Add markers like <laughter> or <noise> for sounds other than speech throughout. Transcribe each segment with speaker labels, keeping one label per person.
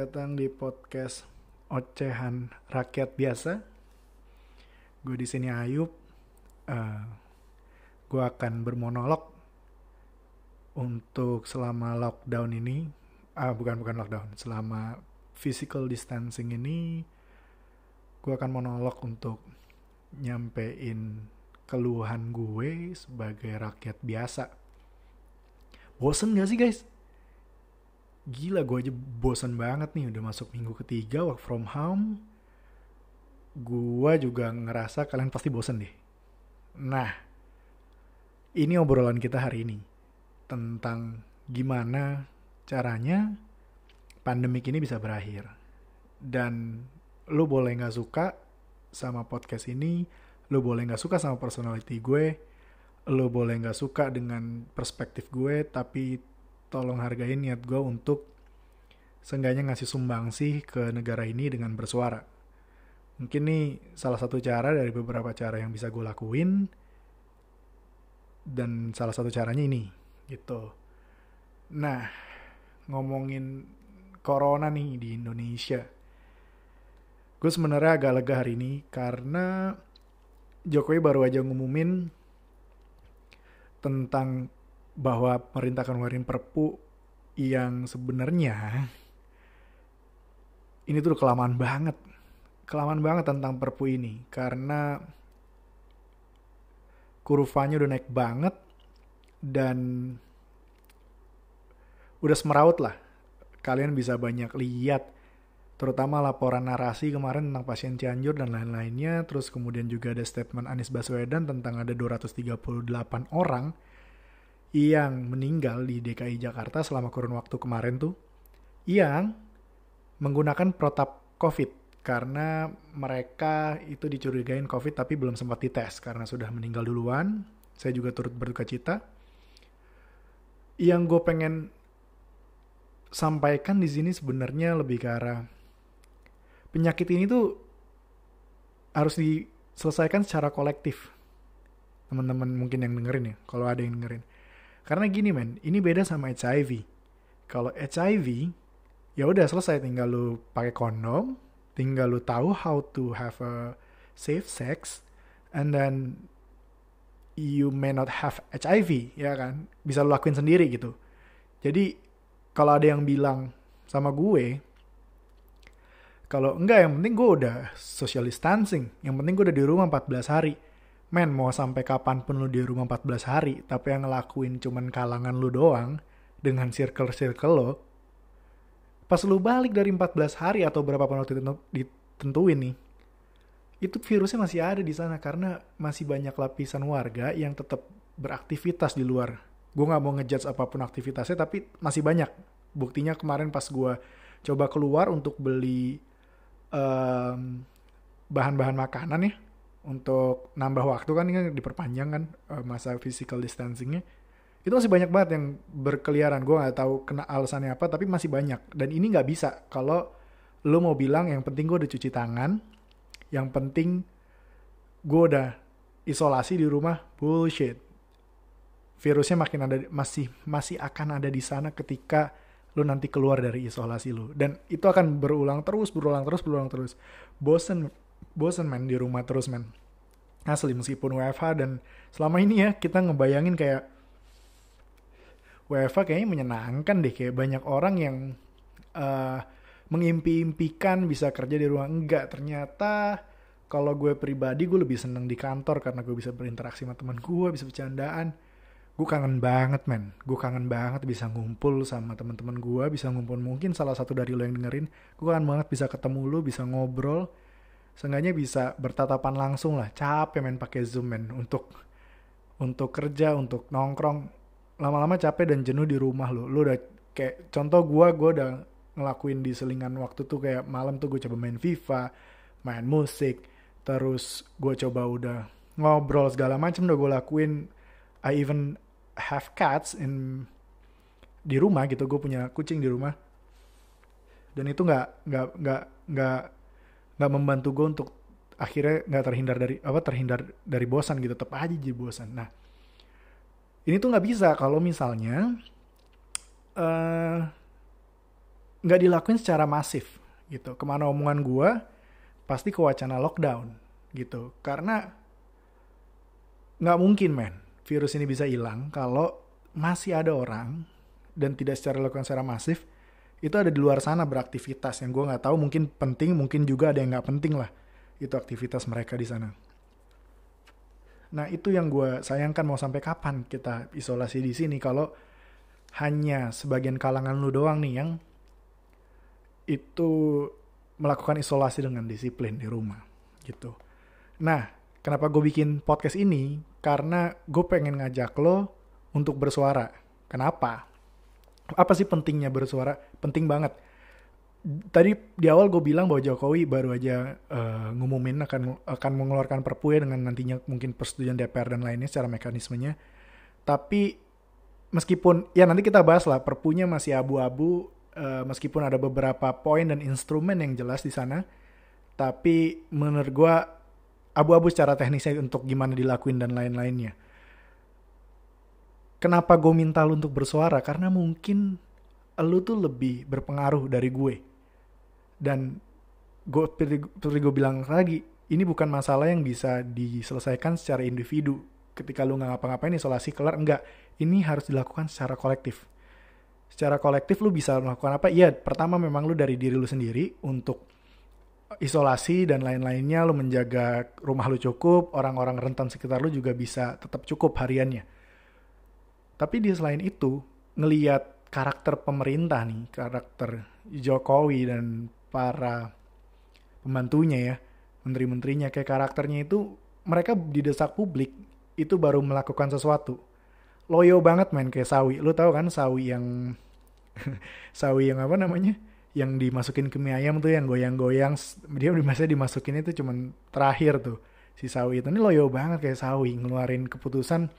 Speaker 1: datang di podcast ocehan rakyat biasa. Gue di sini Ayub. Uh, gue akan bermonolog untuk selama lockdown ini. Ah, bukan bukan lockdown. Selama physical distancing ini, gue akan monolog untuk nyampein keluhan gue sebagai rakyat biasa. Bosen gak sih guys? Gila gue aja bosan banget nih udah masuk minggu ketiga work from home. Gue juga ngerasa kalian pasti bosan deh. Nah ini obrolan kita hari ini tentang gimana caranya pandemik ini bisa berakhir. Dan lo boleh nggak suka sama podcast ini lo boleh nggak suka sama personality gue lo boleh nggak suka dengan perspektif gue tapi tolong hargain niat gue untuk seenggaknya ngasih sumbang sih ke negara ini dengan bersuara. Mungkin nih salah satu cara dari beberapa cara yang bisa gue lakuin dan salah satu caranya ini gitu. Nah, ngomongin corona nih di Indonesia. Gue sebenarnya agak lega hari ini karena Jokowi baru aja ngumumin tentang bahwa pemerintah akan ngeluarin perpu yang sebenarnya ini tuh kelamaan banget. Kelamaan banget tentang perpu ini karena kurvanya udah naik banget dan udah semeraut lah. Kalian bisa banyak lihat terutama laporan narasi kemarin tentang pasien Cianjur dan lain-lainnya. Terus kemudian juga ada statement Anies Baswedan tentang ada 238 orang yang meninggal di DKI Jakarta selama kurun waktu kemarin tuh yang menggunakan protap COVID karena mereka itu dicurigain COVID tapi belum sempat dites karena sudah meninggal duluan. Saya juga turut berduka cita. Yang gue pengen sampaikan di sini sebenarnya lebih ke arah penyakit ini tuh harus diselesaikan secara kolektif. Teman-teman mungkin yang dengerin ya, kalau ada yang dengerin karena gini men, ini beda sama HIV. Kalau HIV, ya udah selesai tinggal lu pakai kondom, tinggal lu tahu how to have a safe sex, and then you may not have HIV, ya kan? Bisa lu lakuin sendiri gitu. Jadi kalau ada yang bilang sama gue, kalau enggak yang penting gue udah social distancing, yang penting gue udah di rumah 14 hari men mau sampai kapan pun lu di rumah 14 hari tapi yang ngelakuin cuman kalangan lu doang dengan circle-circle lo pas lu balik dari 14 hari atau berapa pun waktu ditentuin nih itu virusnya masih ada di sana karena masih banyak lapisan warga yang tetap beraktivitas di luar. Gue nggak mau ngejudge apa pun aktivitasnya tapi masih banyak. Buktinya kemarin pas gue coba keluar untuk beli bahan bahan-bahan makanan ya untuk nambah waktu kan ini diperpanjang kan uh, masa physical distancingnya. Itu masih banyak banget yang berkeliaran. Gue nggak tahu kena alasannya apa tapi masih banyak. Dan ini nggak bisa. Kalau lo mau bilang yang penting gue udah cuci tangan yang penting gue udah isolasi di rumah bullshit. Virusnya makin ada masih masih akan ada di sana ketika lo nanti keluar dari isolasi lo dan itu akan berulang terus berulang terus berulang terus. Bosen bosen main di rumah terus men. Asli meskipun WFH dan selama ini ya kita ngebayangin kayak WFH kayaknya menyenangkan deh. Kayak banyak orang yang uh, mengimpi-impikan bisa kerja di rumah. Enggak ternyata kalau gue pribadi gue lebih seneng di kantor karena gue bisa berinteraksi sama teman gue bisa bercandaan. Gue kangen banget men. Gue kangen banget bisa ngumpul sama teman-teman gue bisa ngumpul mungkin salah satu dari lo yang dengerin. Gue kangen banget bisa ketemu lo bisa ngobrol seenggaknya bisa bertatapan langsung lah. Capek main pakai zoom men. Untuk untuk kerja untuk nongkrong. Lama-lama capek dan jenuh di rumah lo lo udah kayak contoh gue gue udah ngelakuin di selingan waktu tuh kayak malam tuh gue coba main FIFA main musik terus gue coba udah ngobrol segala macam udah gue lakuin. I even have cats in di rumah gitu. Gue punya kucing di rumah. Dan itu nggak nggak nggak nggak nggak membantu gue untuk akhirnya nggak terhindar dari apa terhindar dari bosan gitu tetap aja jadi bosan nah ini tuh nggak bisa kalau misalnya uh, nggak dilakuin secara masif gitu. Ke mana omongan gue pasti ke wacana lockdown gitu. Karena nggak mungkin men virus ini bisa hilang kalau masih ada orang dan tidak secara lakukan secara masif itu ada di luar sana beraktivitas yang gue nggak tahu mungkin penting mungkin juga ada yang nggak penting lah itu aktivitas mereka di sana. Nah itu yang gue sayangkan mau sampai kapan kita isolasi di sini kalau hanya sebagian kalangan lu doang nih yang itu melakukan isolasi dengan disiplin di rumah gitu. Nah kenapa gue bikin podcast ini? Karena gue pengen ngajak lo untuk bersuara. Kenapa? Apa sih pentingnya bersuara? Penting banget tadi di awal gue bilang bahwa Jokowi baru aja uh, ngumumin akan akan mengeluarkan perpu ya dengan nantinya mungkin persetujuan DPR dan lainnya secara mekanismenya. Tapi meskipun ya nanti kita bahas lah perpunya masih abu-abu uh, meskipun ada beberapa poin dan instrumen yang jelas di sana. Tapi menurut gue abu-abu secara teknisnya untuk gimana dilakuin dan lain-lainnya. Kenapa gue minta lu untuk bersuara? Karena mungkin lu tuh lebih berpengaruh dari gue. Dan gue seperti gue bilang lagi ini bukan masalah yang bisa diselesaikan secara individu. Ketika lu nggak ngapa-ngapain isolasi kelar enggak. Ini harus dilakukan secara kolektif. Secara kolektif lu bisa melakukan apa? Iya pertama memang lu dari diri lu sendiri untuk isolasi dan lain-lainnya lu menjaga rumah lu cukup orang-orang rentan sekitar lu juga bisa tetap cukup hariannya tapi di selain itu ngeliat karakter pemerintah nih karakter Jokowi dan para pembantunya ya, menteri-menterinya kayak karakternya itu mereka didesak publik itu baru melakukan sesuatu. Loyo banget main kayak sawi. Lu tahu kan sawi yang <laughs> sawi yang apa namanya? Yang dimasukin ke mie ayam tuh yang goyang-goyang. Dia biasanya dimasukin itu cuman terakhir tuh si sawi itu. Ini loyo banget kayak sawi ngeluarin keputusan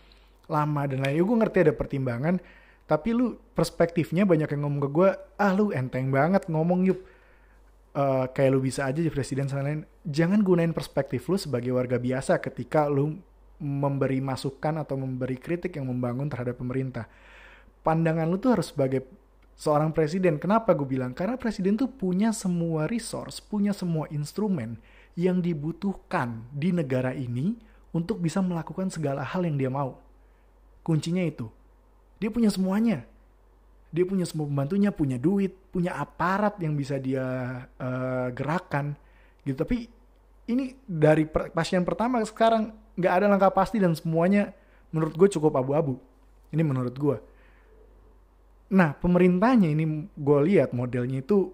Speaker 1: lama dan lain. Ya gue ngerti ada pertimbangan, tapi lu perspektifnya banyak yang ngomong ke gue, ah lu enteng banget ngomong yuk uh, kayak lu bisa aja jadi presiden lain jangan gunain perspektif lu sebagai warga biasa ketika lu memberi masukan atau memberi kritik yang membangun terhadap pemerintah. Pandangan lu tuh harus sebagai seorang presiden. Kenapa gue bilang? Karena presiden tuh punya semua resource punya semua instrumen yang dibutuhkan di negara ini untuk bisa melakukan segala hal yang dia mau kuncinya itu. Dia punya semuanya. Dia punya semua pembantunya punya duit punya aparat yang bisa dia uh, gerakan gitu. Tapi ini dari pasien pertama sekarang nggak ada langkah pasti dan semuanya menurut gue cukup abu-abu. Ini menurut gue nah pemerintahnya ini gue lihat modelnya itu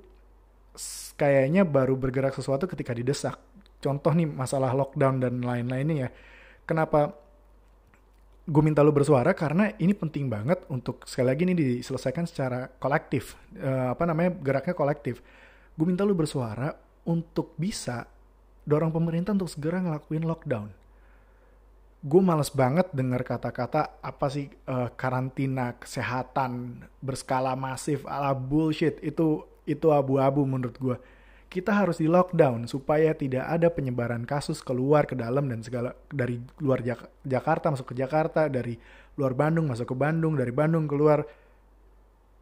Speaker 1: kayaknya baru bergerak sesuatu ketika didesak. Contoh nih masalah lockdown dan lain-lainnya ya. Kenapa gue minta lo bersuara karena ini penting banget untuk sekali lagi ini diselesaikan secara kolektif. Uh, apa namanya geraknya kolektif. Gue minta lo bersuara untuk bisa dorong pemerintah untuk segera ngelakuin lockdown. Gue males banget dengar kata-kata apa sih uh, karantina kesehatan berskala masif ala bullshit. Itu itu abu-abu menurut gue kita harus di lockdown supaya tidak ada penyebaran kasus keluar ke dalam dan segala dari luar Jak Jakarta masuk ke Jakarta, dari luar Bandung masuk ke Bandung, dari Bandung keluar.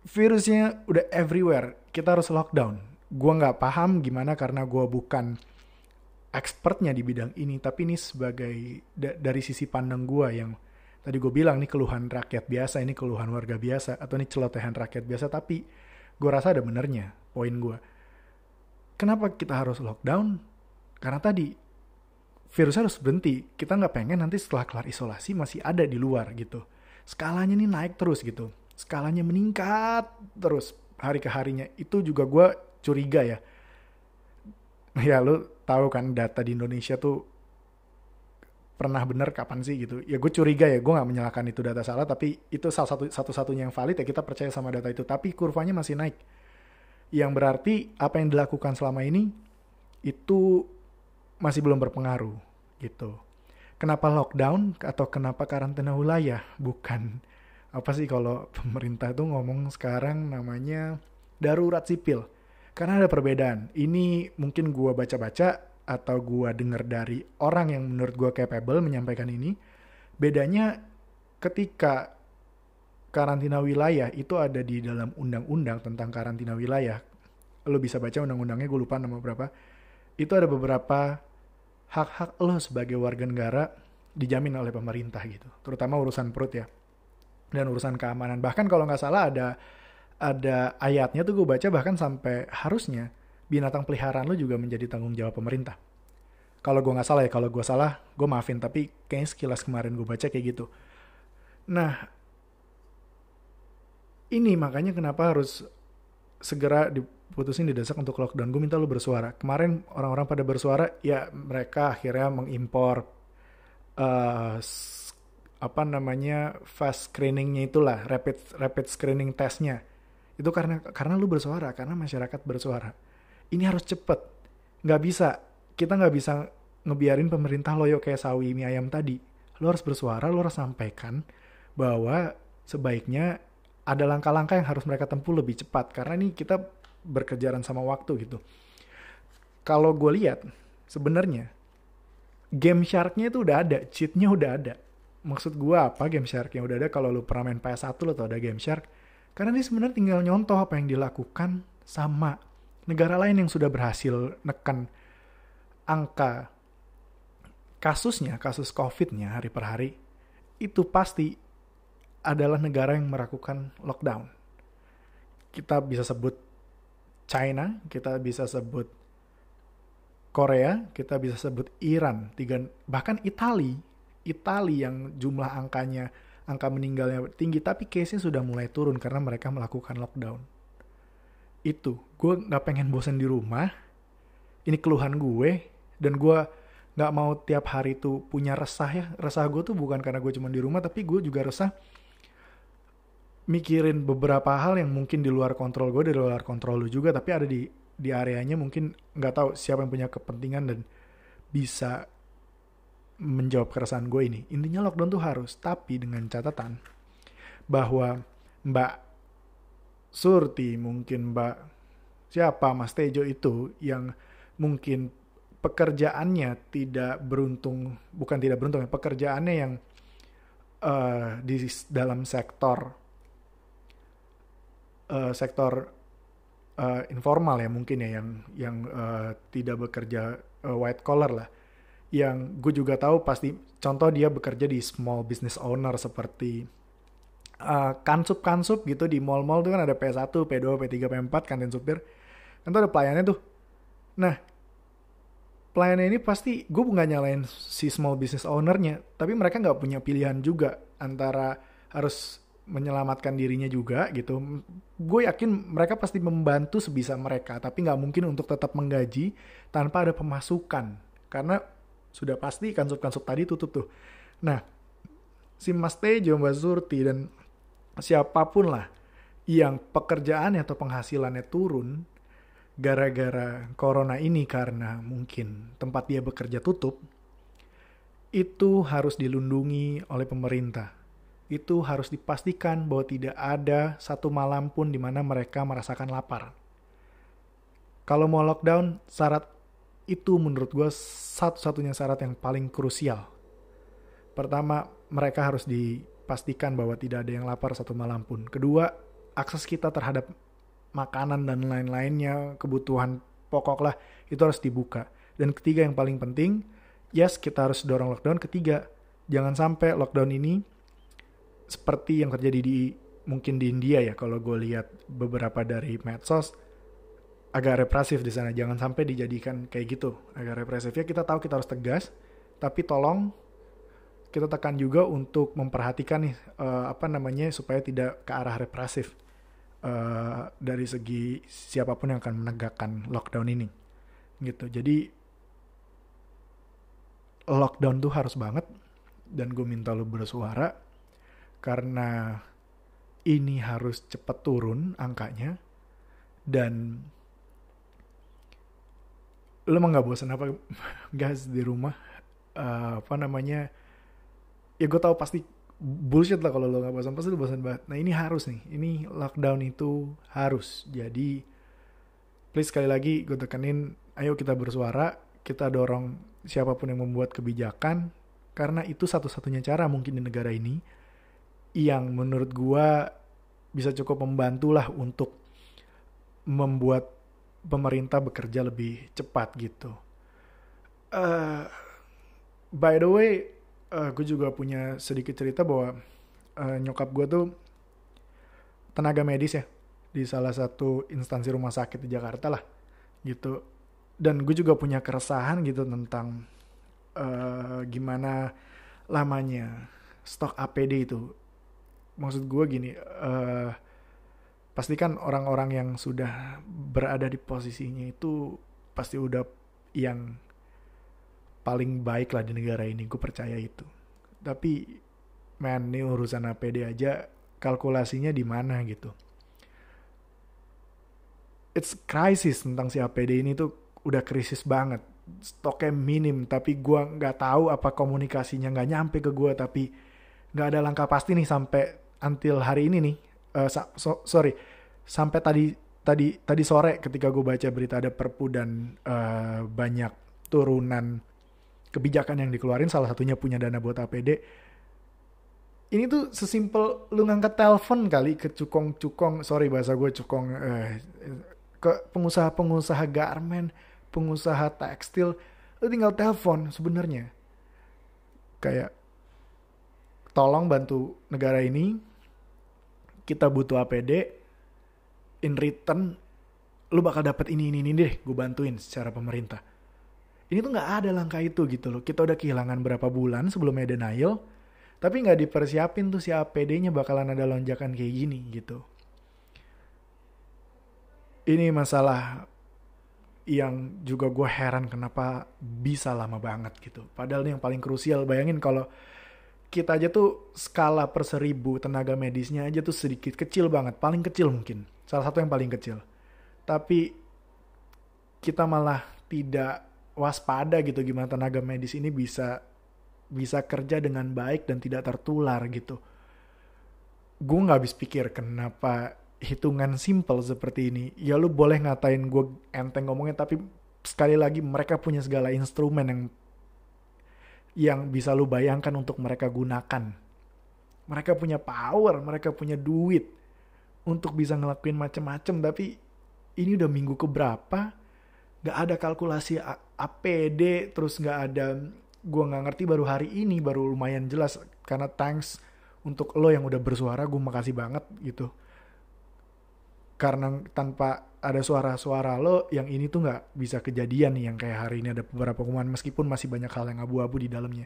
Speaker 1: Virusnya udah everywhere. Kita harus lockdown. Gua nggak paham gimana karena gua bukan expertnya di bidang ini, tapi ini sebagai da dari sisi pandang gua yang tadi gue bilang nih keluhan rakyat biasa, ini keluhan warga biasa atau ini celotehan rakyat biasa, tapi gue rasa ada benernya poin gue Kenapa kita harus lockdown? Karena tadi virusnya harus berhenti. Kita nggak pengen nanti setelah kelar isolasi masih ada di luar gitu. Skalanya nih naik terus gitu. Skalanya meningkat terus hari ke harinya. Itu juga gue curiga ya. <laughs> Ya lu tahu kan data di Indonesia tuh pernah bener kapan sih gitu. Ya gue curiga ya, gue nggak menyalahkan itu data salah, tapi itu salah satu satu-satunya yang valid ya kita percaya sama data itu. Tapi kurvanya masih naik yang berarti apa yang dilakukan selama ini itu masih belum berpengaruh gitu. Kenapa lockdown atau kenapa karantina wilayah? Bukan apa sih kalau <laughs> pemerintah itu ngomong sekarang namanya darurat sipil. Karena ada perbedaan. Ini mungkin gua baca-baca atau gua dengar dari orang yang menurut gua capable menyampaikan ini. Bedanya ketika karantina wilayah itu ada di dalam undang-undang tentang karantina wilayah. Lo bisa baca undang-undangnya gue lupa nama berapa. Itu ada beberapa hak-hak lo sebagai warga negara dijamin oleh pemerintah gitu terutama urusan perut ya dan urusan keamanan. Bahkan kalau nggak salah ada ada ayatnya tuh gue baca bahkan sampai harusnya binatang peliharaan lo juga menjadi tanggung jawab pemerintah. Kalau gue nggak salah ya kalau gue salah gue maafin tapi kayaknya sekilas kemarin gue baca kayak gitu. Nah ini makanya kenapa harus segera diputusin didesak untuk lockdown. Gue minta lu bersuara. Kemarin orang-orang pada bersuara, ya mereka akhirnya mengimpor uh, apa namanya fast screeningnya itulah, rapid rapid screening testnya. Itu karena karena lu bersuara, karena masyarakat bersuara. Ini harus cepet. Nggak bisa, kita nggak bisa ngebiarin pemerintah loyo kayak sawi mie ayam tadi. Lo harus bersuara, lo harus sampaikan bahwa sebaiknya ada langkah-langkah yang harus mereka tempuh lebih cepat karena ini kita berkejaran sama waktu gitu. Kalau gue lihat sebenarnya game sharknya itu udah ada, cheatnya udah ada. Maksud gue apa game sharknya udah ada kalau lu pernah main PS1 lo tau ada game shark. Karena ini sebenarnya tinggal nyontoh apa yang dilakukan sama negara lain yang sudah berhasil nekan angka kasusnya, kasus COVID-nya hari per hari, itu pasti adalah negara yang melakukan lockdown. Kita bisa sebut China, kita bisa sebut Korea, kita bisa sebut Iran, tiga bahkan Itali, Itali yang jumlah angkanya angka meninggalnya tinggi tapi case-nya sudah mulai turun karena mereka melakukan lockdown. Itu, gue nggak pengen bosan di rumah. Ini keluhan gue dan gue nggak mau tiap hari tuh punya resah ya. Resah gue tuh bukan karena gue cuma di rumah tapi gue juga resah mikirin beberapa hal yang mungkin di luar kontrol gue, di luar kontrol lu juga, tapi ada di di areanya mungkin nggak tahu siapa yang punya kepentingan dan bisa menjawab keresahan gue ini. Intinya lockdown tuh harus, tapi dengan catatan bahwa Mbak Surti, mungkin Mbak siapa Mas Tejo itu yang mungkin pekerjaannya tidak beruntung, bukan tidak beruntung ya, pekerjaannya yang uh, di dalam sektor uh, sektor uh, informal ya mungkin ya yang yang uh, tidak bekerja uh, white collar lah. Yang gue juga tahu pasti contoh dia bekerja di small business owner seperti uh, kansup kansup gitu di mall-mall tuh kan ada P1, P2, P3, P4 kantin supir. Kan tuh ada pelayannya tuh. Nah pelayannya ini pasti gue nggak nyalain si small business ownernya tapi mereka nggak punya pilihan juga antara harus menyelamatkan dirinya juga gitu. Gue yakin mereka pasti membantu sebisa mereka, tapi nggak mungkin untuk tetap menggaji tanpa ada pemasukan. Karena sudah pasti kansup-kansup tadi tutup tuh. Nah, si Mas Tejo, Mbak Surti, dan siapa pun lah yang pekerjaannya atau penghasilannya turun gara-gara corona ini karena mungkin tempat dia bekerja tutup, itu harus dilindungi oleh pemerintah itu harus dipastikan bahwa tidak ada satu malam pun di mana mereka merasakan lapar. Kalau mau lockdown, syarat itu menurut gue satu-satunya syarat yang paling krusial. Pertama, mereka harus dipastikan bahwa tidak ada yang lapar satu malam pun. Kedua, akses kita terhadap makanan dan lain-lainnya, kebutuhan pokok lah, itu harus dibuka. Dan ketiga yang paling penting, yes kita harus dorong lockdown. Ketiga, jangan sampai lockdown ini seperti yang terjadi di mungkin di India ya kalau gue lihat beberapa dari medsos agak represif di sana. Jangan sampai dijadikan kayak gitu agak represif. Ya kita tahu kita harus tegas tapi tolong kita tekan juga untuk memperhatikan nih uh, apa namanya supaya tidak ke arah represif uh, dari segi siapa pun yang akan menegakkan lockdown ini gitu. Jadi lockdown tuh harus banget dan gue minta lo bersuara karena ini harus cepat turun angkanya dan lo emang nggak bosan apa <laughs> guys di rumah? Uh, apa namanya? Ya gue tahu pasti bullshit lah kalau lo nggak bosan pasti lo bosan banget. Nah ini harus nih. Ini lockdown itu harus. Jadi please sekali lagi gue tekenin ayo kita bersuara kita dorong siapa pun yang membuat kebijakan karena itu satu-satunya cara mungkin di negara ini yang menurut gua bisa cukup membantu lah untuk membuat pemerintah bekerja lebih cepat gitu. Uh, by the way, uh, gue juga punya sedikit cerita bahwa uh, nyokap gue tuh tenaga medis ya di salah satu instansi rumah sakit di Jakarta lah gitu. Dan gue juga punya keresahan gitu tentang uh, gimana lamanya stok APD itu. Maksud gue gini, uh, pastikan orang-orang yang sudah berada di posisinya itu pasti udah yang paling baik lah di negara ini gue percaya itu. Tapi man ini urusan APD aja kalkulasinya di mana gitu? It's crisis tentang si APD ini tuh udah krisis banget. Stoknya minim tapi gue nggak tahu apa komunikasinya nggak nyampe ke gue tapi nggak ada langkah pasti nih sampai until hari ini nih uh, so, sorry sampai tadi tadi tadi sore ketika gue baca berita ada perpu dan uh, banyak turunan kebijakan yang dikeluarin salah satunya punya dana buat APD ini tuh sesimpel lu ngangkat telepon kali ke cukong-cukong sorry bahasa gue cukong uh, ke pengusaha-pengusaha garment pengusaha tekstil lu tinggal telepon sebenarnya. Kayak tolong bantu negara ini. Kita butuh APD in return lu bakal dapat ini ini ini deh gue bantuin secara pemerintah. Ini tuh nggak ada langkah itu gitu loh. Kita udah kehilangan berapa bulan sebelum ada denial tapi nggak dipersiapin tuh si APD-nya bakalan ada lonjakan kayak gini gitu. Ini masalah yang juga gue heran kenapa bisa lama banget gitu. Padahal ini yang paling krusial. Bayangin kalau kita aja tuh skala per seribu tenaga medisnya aja tuh sedikit kecil banget, paling kecil mungkin, salah satu yang paling kecil. Tapi kita malah tidak waspada gitu gimana tenaga medis ini bisa bisa kerja dengan baik dan tidak tertular gitu. Gue nggak habis pikir kenapa hitungan simple seperti ini. Ya lu boleh ngatain gue enteng ngomongnya tapi sekali lagi mereka punya segala instrumen yang yang bisa lu bayangkan untuk mereka gunakan. Mereka punya power, mereka punya duit untuk bisa ngelakuin macem-macem. Tapi ini udah minggu keberapa, gak ada kalkulasi APD, terus gak ada, gue gak ngerti baru hari ini, baru lumayan jelas. Karena thanks untuk lo yang udah bersuara, gue makasih banget gitu. Karena tanpa ada suara-suara lo yang ini tuh nggak bisa kejadian nih yang kayak hari ini ada beberapa pengumuman meskipun masih banyak hal yang abu-abu di dalamnya.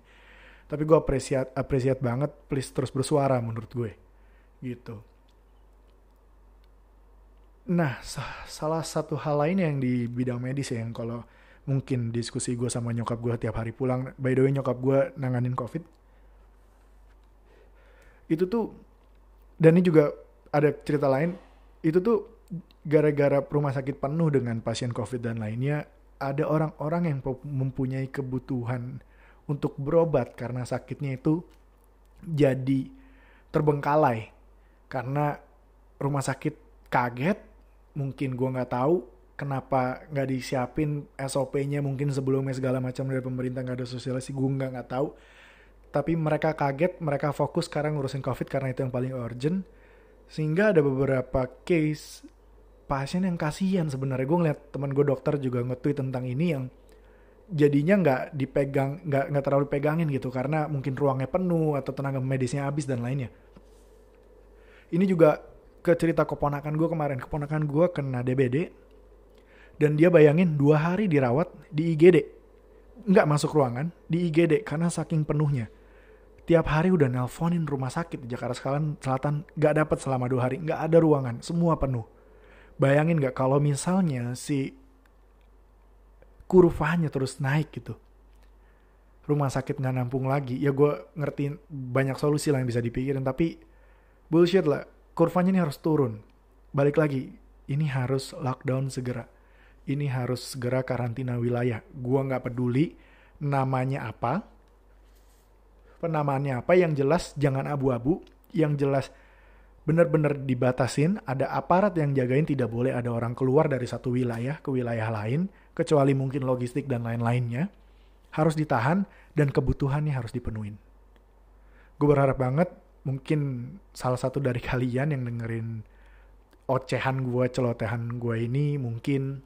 Speaker 1: Tapi gue apresiat apresiat banget please terus bersuara menurut gue. Gitu. Nah salah satu hal lain yang di bidang medis ya yang kalau mungkin diskusi gue sama nyokap gue tiap hari pulang by the way nyokap gue nanganin covid. Itu tuh dan ini juga ada cerita lain itu tuh gara-gara rumah sakit penuh dengan pasien COVID dan lainnya, ada orang-orang yang mempunyai kebutuhan untuk berobat karena sakitnya itu jadi terbengkalai. Karena rumah sakit kaget mungkin gue nggak tahu kenapa nggak disiapin SOP-nya mungkin sebelumnya segala macam dari pemerintah nggak ada sosialisasi gue nggak nggak tahu. Tapi mereka kaget mereka fokus sekarang ngurusin covid karena itu yang paling urgent sehingga ada beberapa case pasien yang kasihan sebenarnya. Gue ngeliat teman gue dokter juga nge-tweet tentang ini yang jadinya nggak dipegang nggak nggak terlalu pegangin gitu. Karena mungkin ruangnya penuh atau tenaga medisnya habis dan lainnya. Ini juga ke cerita keponakan gue kemarin. Keponakan gue kena DBD dan dia bayangin dua hari dirawat di IGD nggak masuk ruangan di IGD karena saking penuhnya tiap hari udah nelponin rumah sakit di Jakarta Selatan nggak dapat selama dua hari nggak ada ruangan semua penuh Bayangin gak kalau misalnya si kurvanya terus naik gitu. Rumah sakit nggak nampung lagi. Ya gue ngertiin banyak solusi lah yang bisa dipikirin. Tapi bullshit lah. Kurvanya ini harus turun. Balik lagi. Ini harus lockdown segera. Ini harus segera karantina wilayah. Gue nggak peduli namanya apa. Penamaannya apa. Yang jelas jangan abu-abu. Yang jelas benar-benar dibatasin, ada aparat yang jagain tidak boleh ada orang keluar dari satu wilayah ke wilayah lain, kecuali mungkin logistik dan lain-lainnya, harus ditahan dan kebutuhannya harus dipenuhin. Gue berharap banget mungkin salah satu dari <laughs> kalian yang dengerin ocehan gue, celotehan gue ini mungkin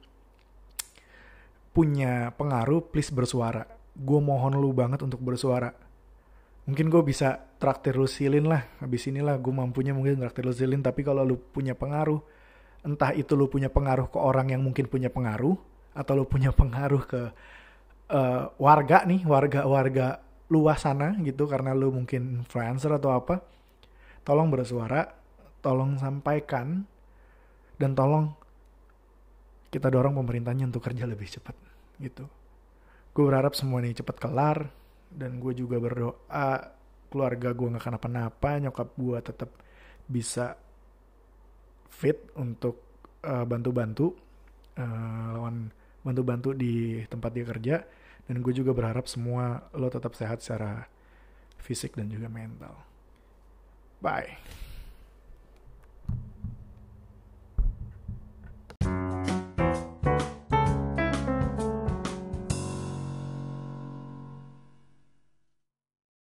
Speaker 1: punya pengaruh please bersuara gue mohon lu banget untuk bersuara mungkin gue bisa traktir lu silin lah. Habis inilah gue mampunya mungkin traktir lu silin tapi kalau lu punya pengaruh entah itu lu punya pengaruh ke orang yang mungkin punya pengaruh atau lu punya pengaruh ke uh, warga nih warga-warga luas sana gitu karena lu mungkin influencer atau apa tolong bersuara tolong sampaikan dan tolong kita dorong pemerintahnya untuk kerja lebih cepat gitu. Gue berharap semua ini cepat kelar dan gue juga berdoa keluarga gue nggak kenapa-napa nyokap gue tetap bisa fit untuk eh, bantu-bantu uh, lawan bantu-bantu di tempat dia kerja. Dan gue juga berharap semua lo tetap sehat secara fisik dan juga mental. Bye